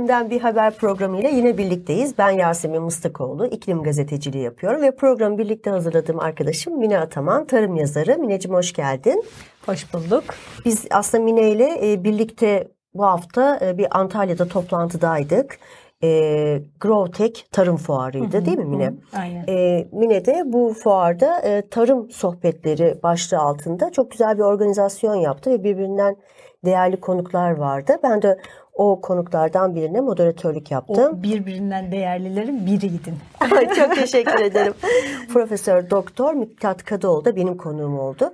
İklimden Bir Haber programıyla yine birlikteyiz. Ben Yasemin Mıstıkoğlu, iklim gazeteciliği yapıyorum ve programı birlikte hazırladığım arkadaşım Mine Ataman, tarım yazarı. Mineciğim hoş geldin. Hoş bulduk. Biz aslında Mine ile e, birlikte bu hafta e, bir Antalya'da toplantıdaydık. E, Growtech Tarım Fuarı'ydı hı hı, değil mi Mine? Hı, aynen. E, Mine de bu fuarda e, tarım sohbetleri başlığı altında çok güzel bir organizasyon yaptı ve birbirinden değerli konuklar vardı. Ben de o konuklardan birine moderatörlük yaptım. O birbirinden değerlilerin biriydin. Çok teşekkür ederim. Profesör Doktor Miktat Kadıoğlu da benim konuğum oldu.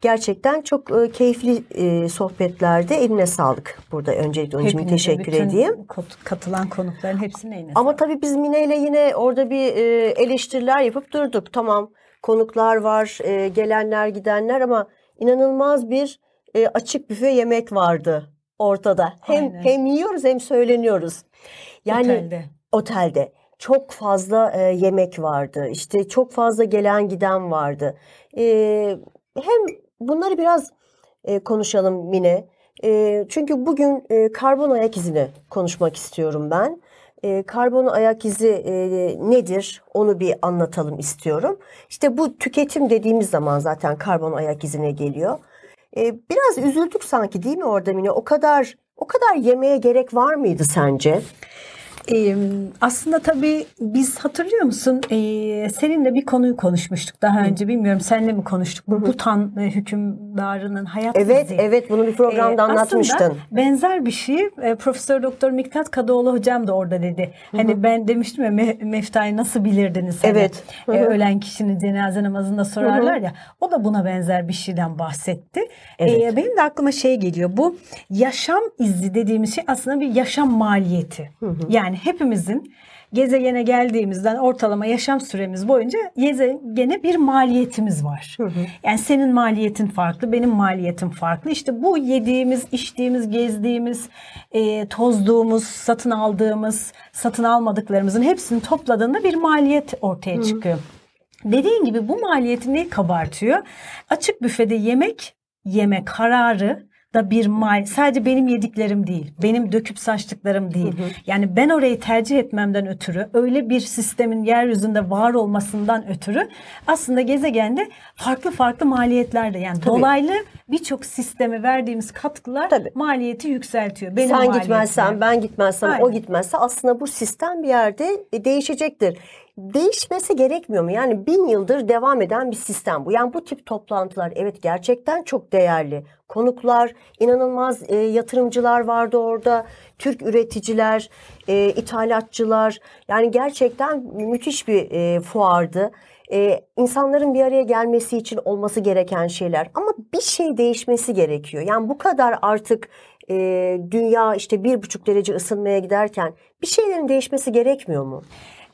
Gerçekten çok e, keyifli e, sohbetlerde eline sağlık. Burada öncelikle onun için teşekkür bütün edeyim. Katılan konukların hepsine eline Ama tabii biz Mine ile yine orada bir e, eleştiriler yapıp durduk. Tamam konuklar var, gelenler gidenler ama inanılmaz bir açık büfe yemek vardı ortada. Hem Aynen. hem yiyoruz hem söyleniyoruz. Yani otelde. Otelde çok fazla e, yemek vardı. İşte çok fazla gelen giden vardı. E, hem bunları biraz e, konuşalım Mine. E, çünkü bugün e, karbon ayak izini konuşmak istiyorum ben. E, karbon ayak izi e, nedir onu bir anlatalım istiyorum. İşte bu tüketim dediğimiz zaman zaten karbon ayak izine geliyor. E, biraz üzüldük sanki değil mi orada Mine? O kadar o kadar yemeye gerek var mıydı sence? Ee, aslında tabii biz hatırlıyor musun ee, seninle bir konuyu konuşmuştuk daha önce Hı. bilmiyorum seninle mi konuştuk bu Butan e, hükümdarının hayat Evet izi. evet bunu bir programda ee, anlatmıştın. Aslında benzer bir şey e, Profesör Doktor Miktat Kadıoğlu hocam da orada dedi. Hı. Hani ben demiştim ya me, Mefta'yı nasıl bilirdiniz? Hani, evet. E, ölen kişinin cenaze namazında sorarlar Hı. ya o da buna benzer bir şeyden bahsetti. Evet. E, benim de aklıma şey geliyor bu yaşam izi dediğimiz şey aslında bir yaşam maliyeti. Hı hı. Yani yani hepimizin gezegene geldiğimizden ortalama yaşam süremiz boyunca gezegene bir maliyetimiz var. Hı hı. Yani senin maliyetin farklı, benim maliyetim farklı. İşte bu yediğimiz, içtiğimiz, gezdiğimiz, e, tozduğumuz, satın aldığımız, satın almadıklarımızın hepsini topladığında bir maliyet ortaya çıkıyor. Hı. Dediğin gibi bu maliyeti ne kabartıyor? Açık büfede yemek yeme kararı da bir mal sadece benim yediklerim değil benim döküp saçtıklarım değil hı hı. yani ben orayı tercih etmemden ötürü öyle bir sistemin yeryüzünde var olmasından ötürü aslında gezegende farklı farklı maliyetlerde yani Tabii. dolaylı birçok sisteme verdiğimiz katkılar Tabii. maliyeti yükseltiyor. Benim Sen gitmezsen ben gitmezsem Aynen. o gitmezse aslında bu sistem bir yerde değişecektir değişmesi gerekmiyor mu? Yani bin yıldır devam eden bir sistem bu. Yani bu tip toplantılar evet gerçekten çok değerli. Konuklar, inanılmaz e, yatırımcılar vardı orada. Türk üreticiler, e, ithalatçılar. Yani gerçekten müthiş bir e, fuardı. E, insanların bir araya gelmesi için olması gereken şeyler. Ama bir şey değişmesi gerekiyor. Yani bu kadar artık e, dünya işte bir buçuk derece ısınmaya giderken bir şeylerin değişmesi gerekmiyor mu?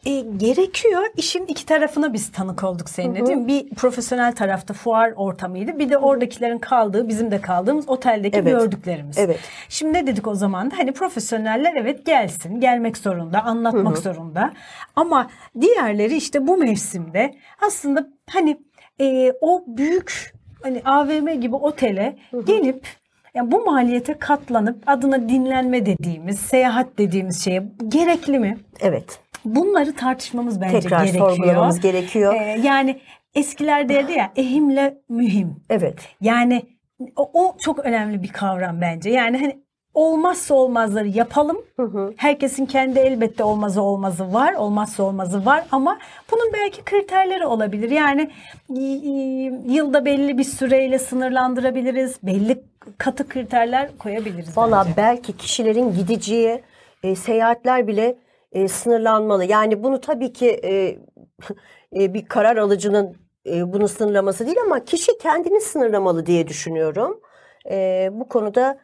E, gerekiyor. İşin iki tarafına biz tanık olduk seninle hı hı. değil mi? Bir profesyonel tarafta fuar ortamıydı. Bir de oradakilerin kaldığı, bizim de kaldığımız oteldeki evet. gördüklerimiz. Evet. Şimdi ne dedik o zaman da? Hani profesyoneller evet gelsin, gelmek zorunda, anlatmak hı hı. zorunda. Ama diğerleri işte bu mevsimde aslında hani e, o büyük hani AVM gibi otele hı hı. gelip yani bu maliyete katlanıp adına dinlenme dediğimiz, seyahat dediğimiz şeye gerekli mi? Evet. Bunları tartışmamız bence Tekrar gerekiyor. Tekrar sorgulamamız gerekiyor. Ee, yani eskiler derdi ya ehimle mühim. Evet. Yani o, o çok önemli bir kavram bence. Yani hani olmazsa olmazları yapalım. Hı hı. Herkesin kendi elbette olmazı olmazı var, olmazsa olmazı var ama bunun belki kriterleri olabilir. Yani yılda belli bir süreyle sınırlandırabiliriz. Belli katı kriterler koyabiliriz. Valla belki kişilerin gideceği e, seyahatler bile e, sınırlanmalı. Yani bunu tabii ki e, e, bir karar alıcının e, bunu sınırlaması değil ama kişi kendini sınırlamalı diye düşünüyorum. E, bu konuda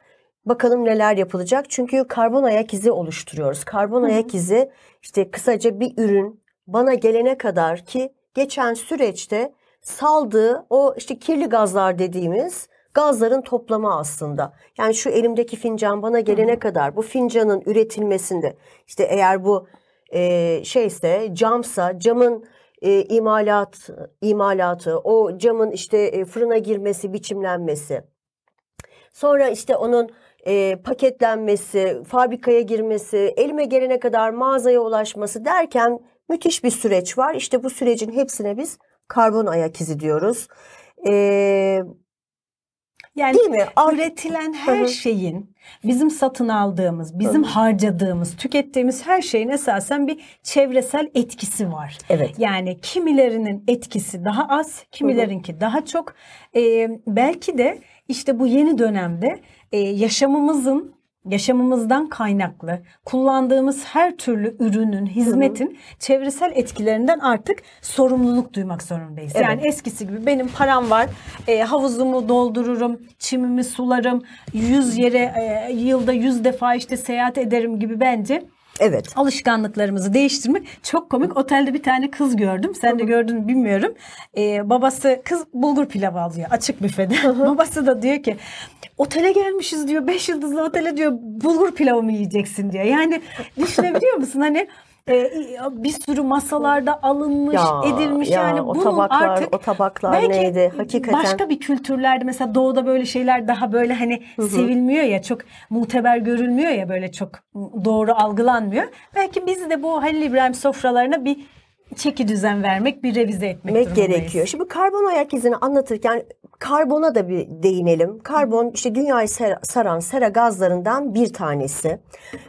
bakalım neler yapılacak. Çünkü karbon ayak izi oluşturuyoruz. Karbon Hı-hı. ayak izi işte kısaca bir ürün bana gelene kadar ki geçen süreçte saldığı o işte kirli gazlar dediğimiz gazların toplamı aslında. Yani şu elimdeki fincan bana gelene kadar bu fincanın üretilmesinde işte eğer bu e, şeyse camsa camın e, imalat imalatı o camın işte e, fırına girmesi biçimlenmesi Sonra işte onun e, paketlenmesi, fabrikaya girmesi, elime gelene kadar mağazaya ulaşması derken müthiş bir süreç var. İşte bu sürecin hepsine biz karbon ayak izi diyoruz. E, Yani Değil mi? Üretilen her şeyin bizim satın aldığımız, bizim harcadığımız, tükettiğimiz her şeyin esasen bir çevresel etkisi var. Evet. Yani kimilerinin etkisi daha az, kimilerinki daha çok. Ee, belki de işte bu yeni dönemde e, yaşamımızın yaşamımızdan kaynaklı kullandığımız her türlü ürünün, hizmetin çevresel etkilerinden artık sorumluluk duymak zorundayız. Evet. Yani eskisi gibi benim param var, e, havuzumu doldururum, çimimi sularım, yüz yere e, yılda yüz defa işte seyahat ederim gibi bence evet. alışkanlıklarımızı değiştirmek çok komik. Otelde bir tane kız gördüm. Sen de gördün mü bilmiyorum. Ee, babası kız bulgur pilavı alıyor açık büfede. babası da diyor ki otele gelmişiz diyor. Beş yıldızlı otele diyor bulgur pilavı mı yiyeceksin diyor. Yani düşünebiliyor musun hani e, bir sürü masalarda alınmış, Ya, edilmiş ya, yani o bunun tabaklar, artık o tabaklar belki neydi? Hakikaten. başka bir kültürlerde mesela doğuda böyle şeyler daha böyle hani sevilmiyor ya çok muteber görülmüyor ya böyle çok doğru algılanmıyor. Belki biz de bu Halil İbrahim sofralarına bir çeki düzen vermek, bir revize etmek etmek gerekiyor. Şimdi karbon ayak izini anlatırken karbona da bir değinelim. Karbon işte dünyayı saran sera gazlarından bir tanesi.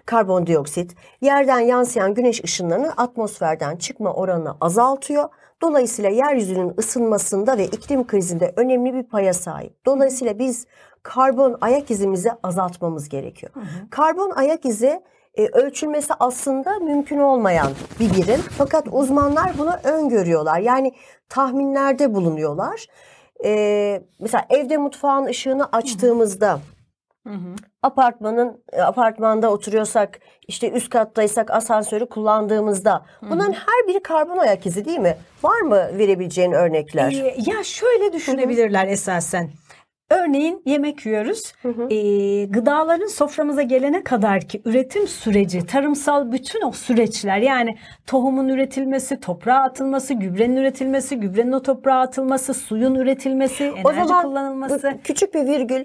Karbondioksit yerden yansıyan güneş ışınlarının atmosferden çıkma oranını azaltıyor. Dolayısıyla yeryüzünün ısınmasında ve iklim krizinde önemli bir paya sahip. Dolayısıyla biz karbon ayak izimizi azaltmamız gerekiyor. Karbon ayak izi e, ölçülmesi aslında mümkün olmayan bir birim. Fakat uzmanlar bunu öngörüyorlar. Yani tahminlerde bulunuyorlar. E, mesela evde mutfağın ışığını açtığımızda apartmanın e, apartmanda oturuyorsak işte üst kattaysak asansörü kullandığımızda bunların her biri karbon ayak izi değil mi? Var mı verebileceğin örnekler? Ee, ya şöyle düşünebilirler esasen. Örneğin yemek yiyoruz. Ee, gıdaların soframıza gelene kadar ki üretim süreci, tarımsal bütün o süreçler yani tohumun üretilmesi, toprağa atılması, gübrenin üretilmesi, gübrenin o toprağa atılması, suyun üretilmesi, enerji kullanılması. bu küçük bir virgül.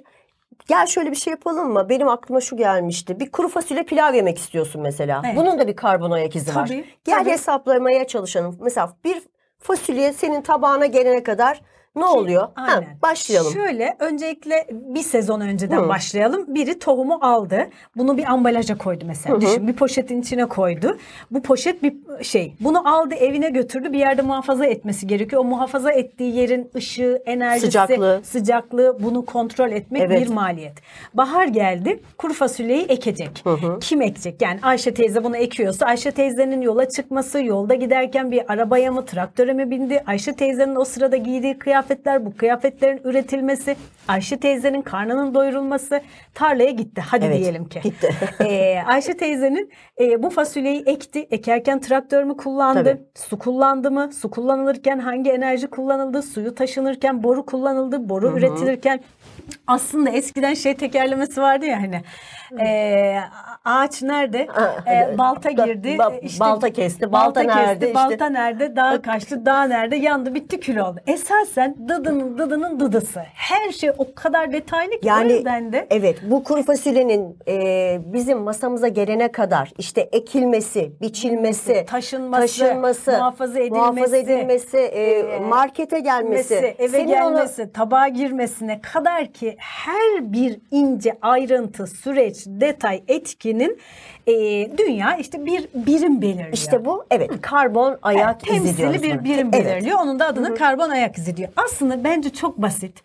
Gel şöyle bir şey yapalım mı? Benim aklıma şu gelmişti. Bir kuru fasulye pilav yemek istiyorsun mesela. Evet. Bunun da bir karbon ayak izi var. Tabii, Gel tabii. hesaplamaya çalışalım. Mesela bir fasulye senin tabağına gelene kadar ne oluyor? Ha, Aynen. başlayalım. Şöyle öncelikle bir sezon önceden Hı. başlayalım. Biri tohumu aldı. Bunu bir ambalaja koydu mesela. Düşün bir poşetin içine koydu. Bu poşet bir şey. Bunu aldı evine götürdü. Bir yerde muhafaza etmesi gerekiyor. O muhafaza ettiği yerin ışığı, enerjisi, Sıcaklığı. sıcaklığı bunu kontrol etmek Evet. bir maliyet. Bahar geldi. Kuru fasulyeyi ekecek. Kim ekecek? Yani Ayşe teyze bunu ekiyorsa Ayşe teyzenin yola çıkması, yolda giderken bir arabaya mı, traktöre mi bindi? Ayşe teyzenin o sırada giydiği kıyafetler, bu kıyafetlerin üretilmesi, Ayşe teyzenin karnının doyurulması, tarlaya gitti. Hadi Evet, diyelim ki. gitti. Ee, Ayşe teyzenin e, bu fasulyeyi ekti. Ekerken traktör mü kullandı? Tabii. Su kullandı mı? Su kullanılırken hangi enerji kullanıldı? Suyu taşınırken boru kullanıldı. Boru üretilirken aslında eskiden şey tekerlemesi vardı ya hani e, ağaç nerede? E, balta girdi. Ba- e, balta kesti, balta nerede? İşte- Balta nerede? Dağ kaçtı. Dağ nerede? Yandı bitti kül oldu. Esasen dıdının dıdının dıdısı. Her şey o kadar detaylı ki o Yani yüzden de evet bu kuru fasulyenin e, bizim masamıza gelene kadar işte ekilmesi, biçilmesi, Taşınması, taşınması, muhafaza edilmesi, muhafaza edilmesi, e, markete gelmesi, gelmesi, eve senin onu- gelmesi, tabağa girmesine kadar ki her bir ince ayrıntı, süreç, detay, etkinin e, dünya işte bir birim belirliyor. işte bu evet karbon ayak izi diyoruz. temsili bir birim Evet. belirliyor. Onun da adını karbon ayak izi diyor. Aslında bence çok basit.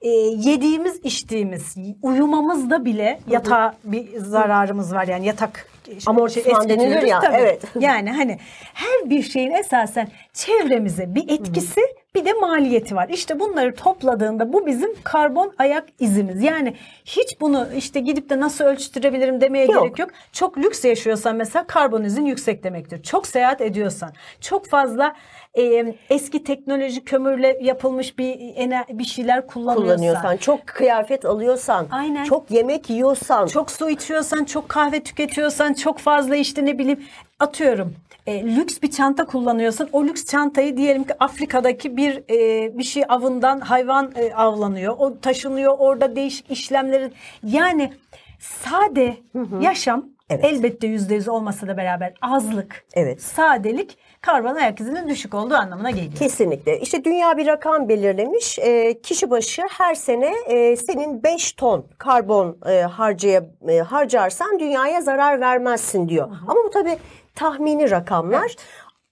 Ee, yediğimiz, içtiğimiz, uyumamızda bile yatağa bir zararımız var. Yani yatak Amortisman eski denilir ya, tabii. evet. Yani hani her bir şeyin esasen çevremize bir etkisi bir de maliyeti var. İşte bunları topladığında bu bizim karbon ayak izimiz. Yani hiç bunu işte gidip de nasıl ölçtürebilirim demeye Yok. gerek yok. Çok lüks yaşıyorsan mesela karbon izin yüksek demektir. Çok seyahat ediyorsan, çok fazla e, eski teknoloji kömürle yapılmış bir ener- bir şeyler kullanıyorsan, kullanıyorsan, çok kıyafet alıyorsan, Aynen. çok yemek yiyorsan, çok su içiyorsan, çok kahve tüketiyorsan, çok fazla işte ne bileyim atıyorum e, lüks bir çanta kullanıyorsun. O lüks çantayı diyelim ki Afrika'daki bir e, bir şey avından hayvan e, avlanıyor. O taşınıyor orada değişik işlemlerin yani sade yaşam Evet. elbette yüzde yüz olmasa da beraber azlık, Evet. sadelik karbon ayak izinin düşük olduğu anlamına geliyor. Kesinlikle. İşte dünya bir rakam belirlemiş. E, kişi başı her sene e, senin 5 ton karbon e, harcaya, e, harcarsan dünyaya zarar vermezsin diyor. Ama bu tabii tahmini rakamlar.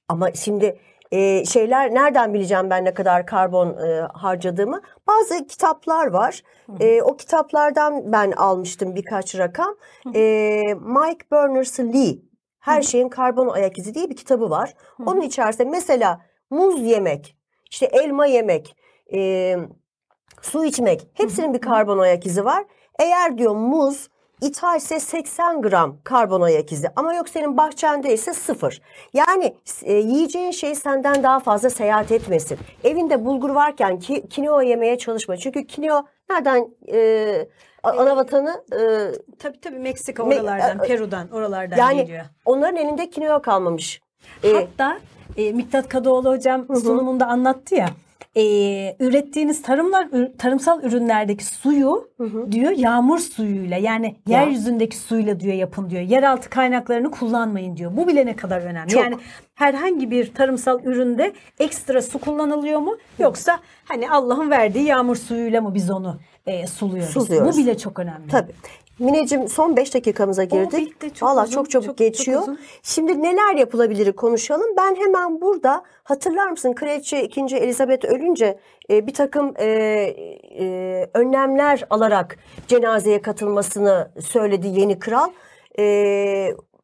Ama şimdi e, şeyler nereden bileceğim ben ne kadar karbon e, harcadığımı? Bazı kitaplar var. E, o kitaplardan ben almıştım birkaç rakam. E, Mike Berners-Lee her şeyin karbon ayak izi diye bir kitabı var. Onun içerisinde mesela muz yemek, işte elma yemek, e, su içmek hepsinin bir karbon ayak izi var. Eğer diyor muz ithalse 80 gram karbon ayak izi ama yok senin bahçende ise sıfır. Yani e, yiyeceğin şey senden daha fazla seyahat etmesin. Evinde bulgur varken ki kinoa yemeye çalışma. Çünkü kinoa nereden e, ana vatanı e, Tabii tabii Meksika Me- oralardan, e- Peru'dan, oralardan yani geliyor. onların elinde kinoa kalmamış. E, Hatta e, Miktat Kadıoğlu hocam sunumunda anlattı ya. e, ürettiğiniz tarımlar tarımsal ürünlerdeki suyu diyor yağmur suyuyla yani Ya. yeryüzündeki suyla diyor yapın diyor. Yeraltı kaynaklarını kullanmayın diyor. Bu bile ne kadar önemli. Çok. Yani herhangi bir tarımsal üründe ekstra su kullanılıyor mu yoksa hani Allah'ın verdiği yağmur suyuyla mı biz onu e, suluyoruz? Suluyoruz. Bu bile çok önemli. Tabii. Mineciğim son 5 dakikamıza girdik. bitti, çok Valla uzun, çok çabuk çok- çok geçiyor. uzun. Şimdi neler yapılabilir konuşalım. Ben hemen burada hatırlar mısın Kraliçe 2. Elizabeth ölünce e, bir takım e, e, önlemler alarak cenazeye katılmasını söyledi yeni kral. E,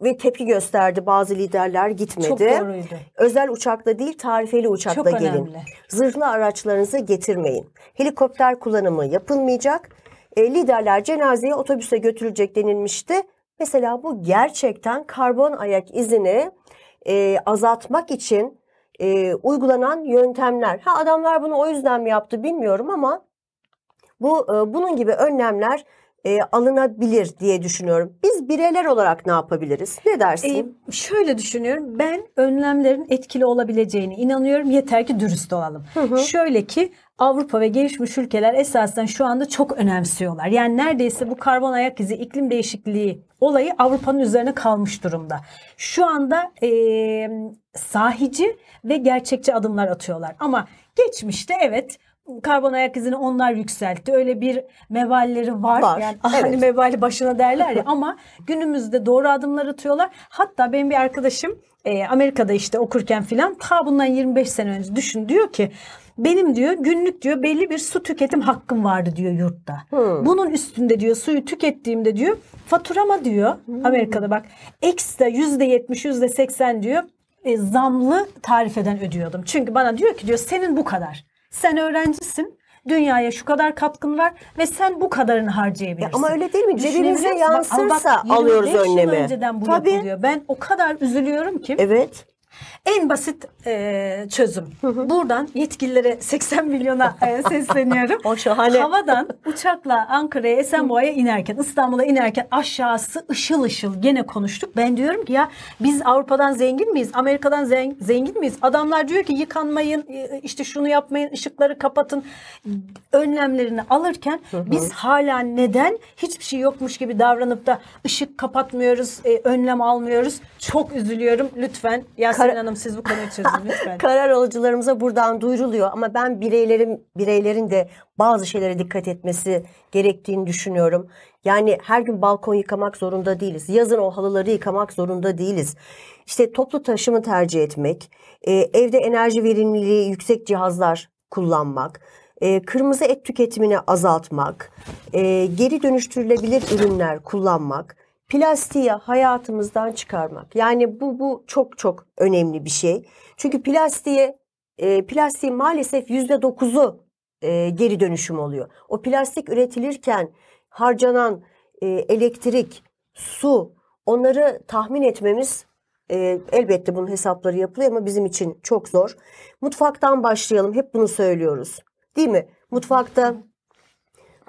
ve tepki gösterdi bazı liderler gitmedi. Çok doğruydu. Özel uçakla değil tarifeli uçakla Çok gelin. önemli. Zırhlı araçlarınızı getirmeyin. Helikopter kullanımı yapılmayacak. E, liderler cenazeye otobüse götürülecek denilmişti. Mesela bu gerçekten karbon ayak izini e, azaltmak için e, uygulanan yöntemler. Ha adamlar bunu o yüzden mi yaptı bilmiyorum ama bu e, bunun gibi önlemler e, alınabilir diye düşünüyorum. Biz bireyler olarak ne yapabiliriz? Ne dersin? Ee, şöyle düşünüyorum. Ben önlemlerin etkili olabileceğine inanıyorum. Yeter ki dürüst olalım. Şöyle ki Avrupa ve gelişmiş ülkeler esasen şu anda çok önemsiyorlar. Yani neredeyse bu karbon ayak izi iklim değişikliği olayı Avrupa'nın üzerine kalmış durumda. Şu anda eee, sahici ve gerçekçi adımlar atıyorlar. Ama geçmişte evet karbon ayak izini onlar yükseltti. Öyle bir mevalleri var. Var, Yani evet. hani mevali başına derler ya ama günümüzde doğru adımlar atıyorlar. Hatta benim bir arkadaşım e, Amerika'da işte okurken filan ta bundan 25 sene önce düşün diyor ki benim diyor günlük diyor belli bir su tüketim hakkım vardı diyor yurtta. Bunun üstünde diyor suyu tükettiğimde diyor faturama diyor Amerika'da bak ekstra %70 %80 diyor e, zamlı tarifeden ödüyordum. Çünkü bana diyor ki diyor senin bu kadar. Sen öğrencisin. Dünyaya şu kadar katkın var ve sen bu kadarını harcayabilirsin. ama öyle değil mi? Cebimize Düşünebiliyor musun? Bak, ama bak, yansırsa 25 alıyoruz yıl önlemi. önceden bu Tabii. yapılıyor. Ben o kadar üzülüyorum ki. Evet. En basit e, çözüm. Buradan yetkililere 80 milyona e, sesleniyorum. O şahane. Havadan uçakla Ankara'ya Esenboğa'ya inerken İstanbul'a inerken aşağısı ışıl ışıl gene konuştuk. Ben diyorum ki ya biz Avrupa'dan zengin miyiz? Amerika'dan zen- zengin miyiz? Adamlar diyor ki yıkanmayın e, işte şunu yapmayın ışıkları kapatın önlemlerini alırken biz hala neden hiçbir şey yokmuş gibi davranıp da ışık kapatmıyoruz, e, önlem almıyoruz? Çok üzülüyorum. Lütfen Yasemin Hanım siz bu konuyu çözün lütfen. Karar alıcılarımıza buradan duyuruluyor ama ben bireylerin bireylerin de bazı şeylere dikkat etmesi gerektiğini düşünüyorum. Yani her gün balkon yıkamak zorunda değiliz. Yazın o halıları yıkamak zorunda değiliz. İşte toplu taşımı tercih etmek, e, evde enerji verimliliği yüksek cihazlar kullanmak, e, kırmızı et tüketimini azaltmak, e, geri dönüştürülebilir ürünler kullanmak, plastiği hayatımızdan çıkarmak. Yani bu bu çok çok önemli bir şey. Çünkü plastiğe e, plastiğin maalesef yüzde dokuzu e, geri dönüşüm oluyor. O plastik üretilirken harcanan e, elektrik, su onları tahmin etmemiz e, elbette bunun hesapları yapılıyor ama bizim için çok zor. Mutfaktan başlayalım. Hep bunu söylüyoruz. Değil mi? Mutfakta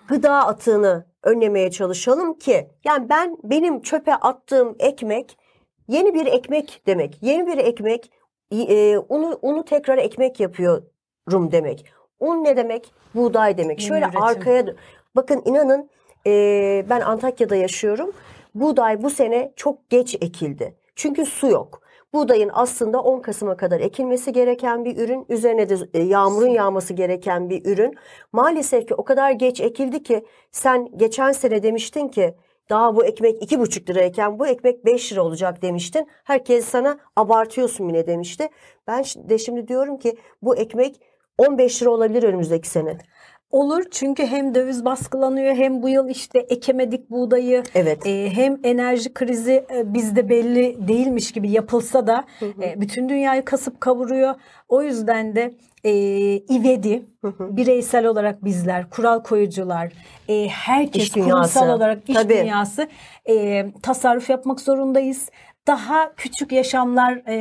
gıda atığını önlemeye çalışalım ki yani ben benim çöpe attığım ekmek yeni bir ekmek demek. Yeni bir ekmek e, unu unu tekrar ekmek yapıyorum demek. Un ne demek? Buğday demek. Yeni Şöyle üretim. arkaya bakın inanın e, ben Antakya'da yaşıyorum. Buğday bu sene çok geç ekildi. Çünkü su yok. Buğdayın aslında 10 Kasım'a kadar ekilmesi gereken bir ürün. Üzerine de e, yağmurun yağması gereken bir ürün. Maalesef ki o kadar geç ekildi ki sen geçen sene demiştin ki daha bu ekmek iki buçuk lirayken bu ekmek 5 lira olacak demiştin. Herkes sana abartıyorsun yine demişti. Ben de şimdi diyorum ki bu ekmek 15 lira olabilir önümüzdeki sene. Olur çünkü hem döviz baskılanıyor hem bu yıl işte ekemedik buğdayı Evet. e, hem enerji krizi e, bizde belli değilmiş gibi yapılsa da e, bütün dünyayı kasıp kavuruyor. O yüzden de e, İvedi bireysel olarak bizler, kural koyucular, e, herkes İş dünyası. kurumsal olarak iş Tabii. dünyası e, tasarruf yapmak zorundayız. Daha küçük yaşamlar e,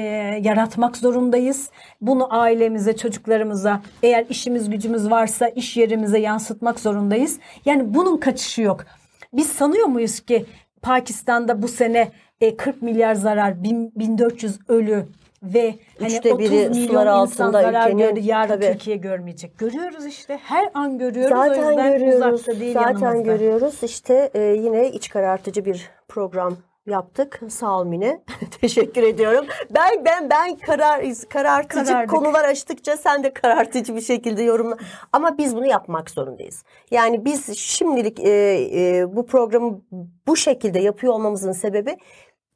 yaratmak zorundayız. Bunu ailemize, çocuklarımıza, eğer işimiz gücümüz varsa iş yerimize yansıtmak zorundayız. Yani bunun kaçışı yok. Biz sanıyor muyuz ki Pakistan'da bu sene e, 40 milyar zarar, bin- 1400 ölü ve hani Üçte 30 biri milyon sular insan altında zarar gördü. Yarın tabii. Türkiye görmeyecek. Görüyoruz işte. Her an görüyoruz. o Zaten yüzden görüyoruz. uzakta değil Zaten yanımızda. görüyoruz. İşte e, yine iç karartıcı bir program yaptık. Sağ ol Mine. Teşekkür ediyorum. Ben ben ben karar karartıcı Karardık. konular açtıkça sen de karartıcı bir şekilde yorumla. Ama biz bunu yapmak zorundayız. Yani biz şimdilik e, e, bu programı bu şekilde yapıyor olmamızın sebebi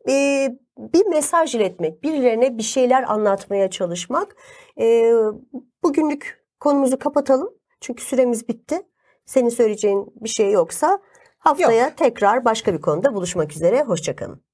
e, bir mesaj iletmek, birilerine bir şeyler anlatmaya çalışmak. E, bugünlük konumuzu kapatalım. Çünkü süremiz bitti. Senin söyleyeceğin bir şey yoksa haftaya tekrar başka bir konuda buluşmak üzere. Hoşçakalın.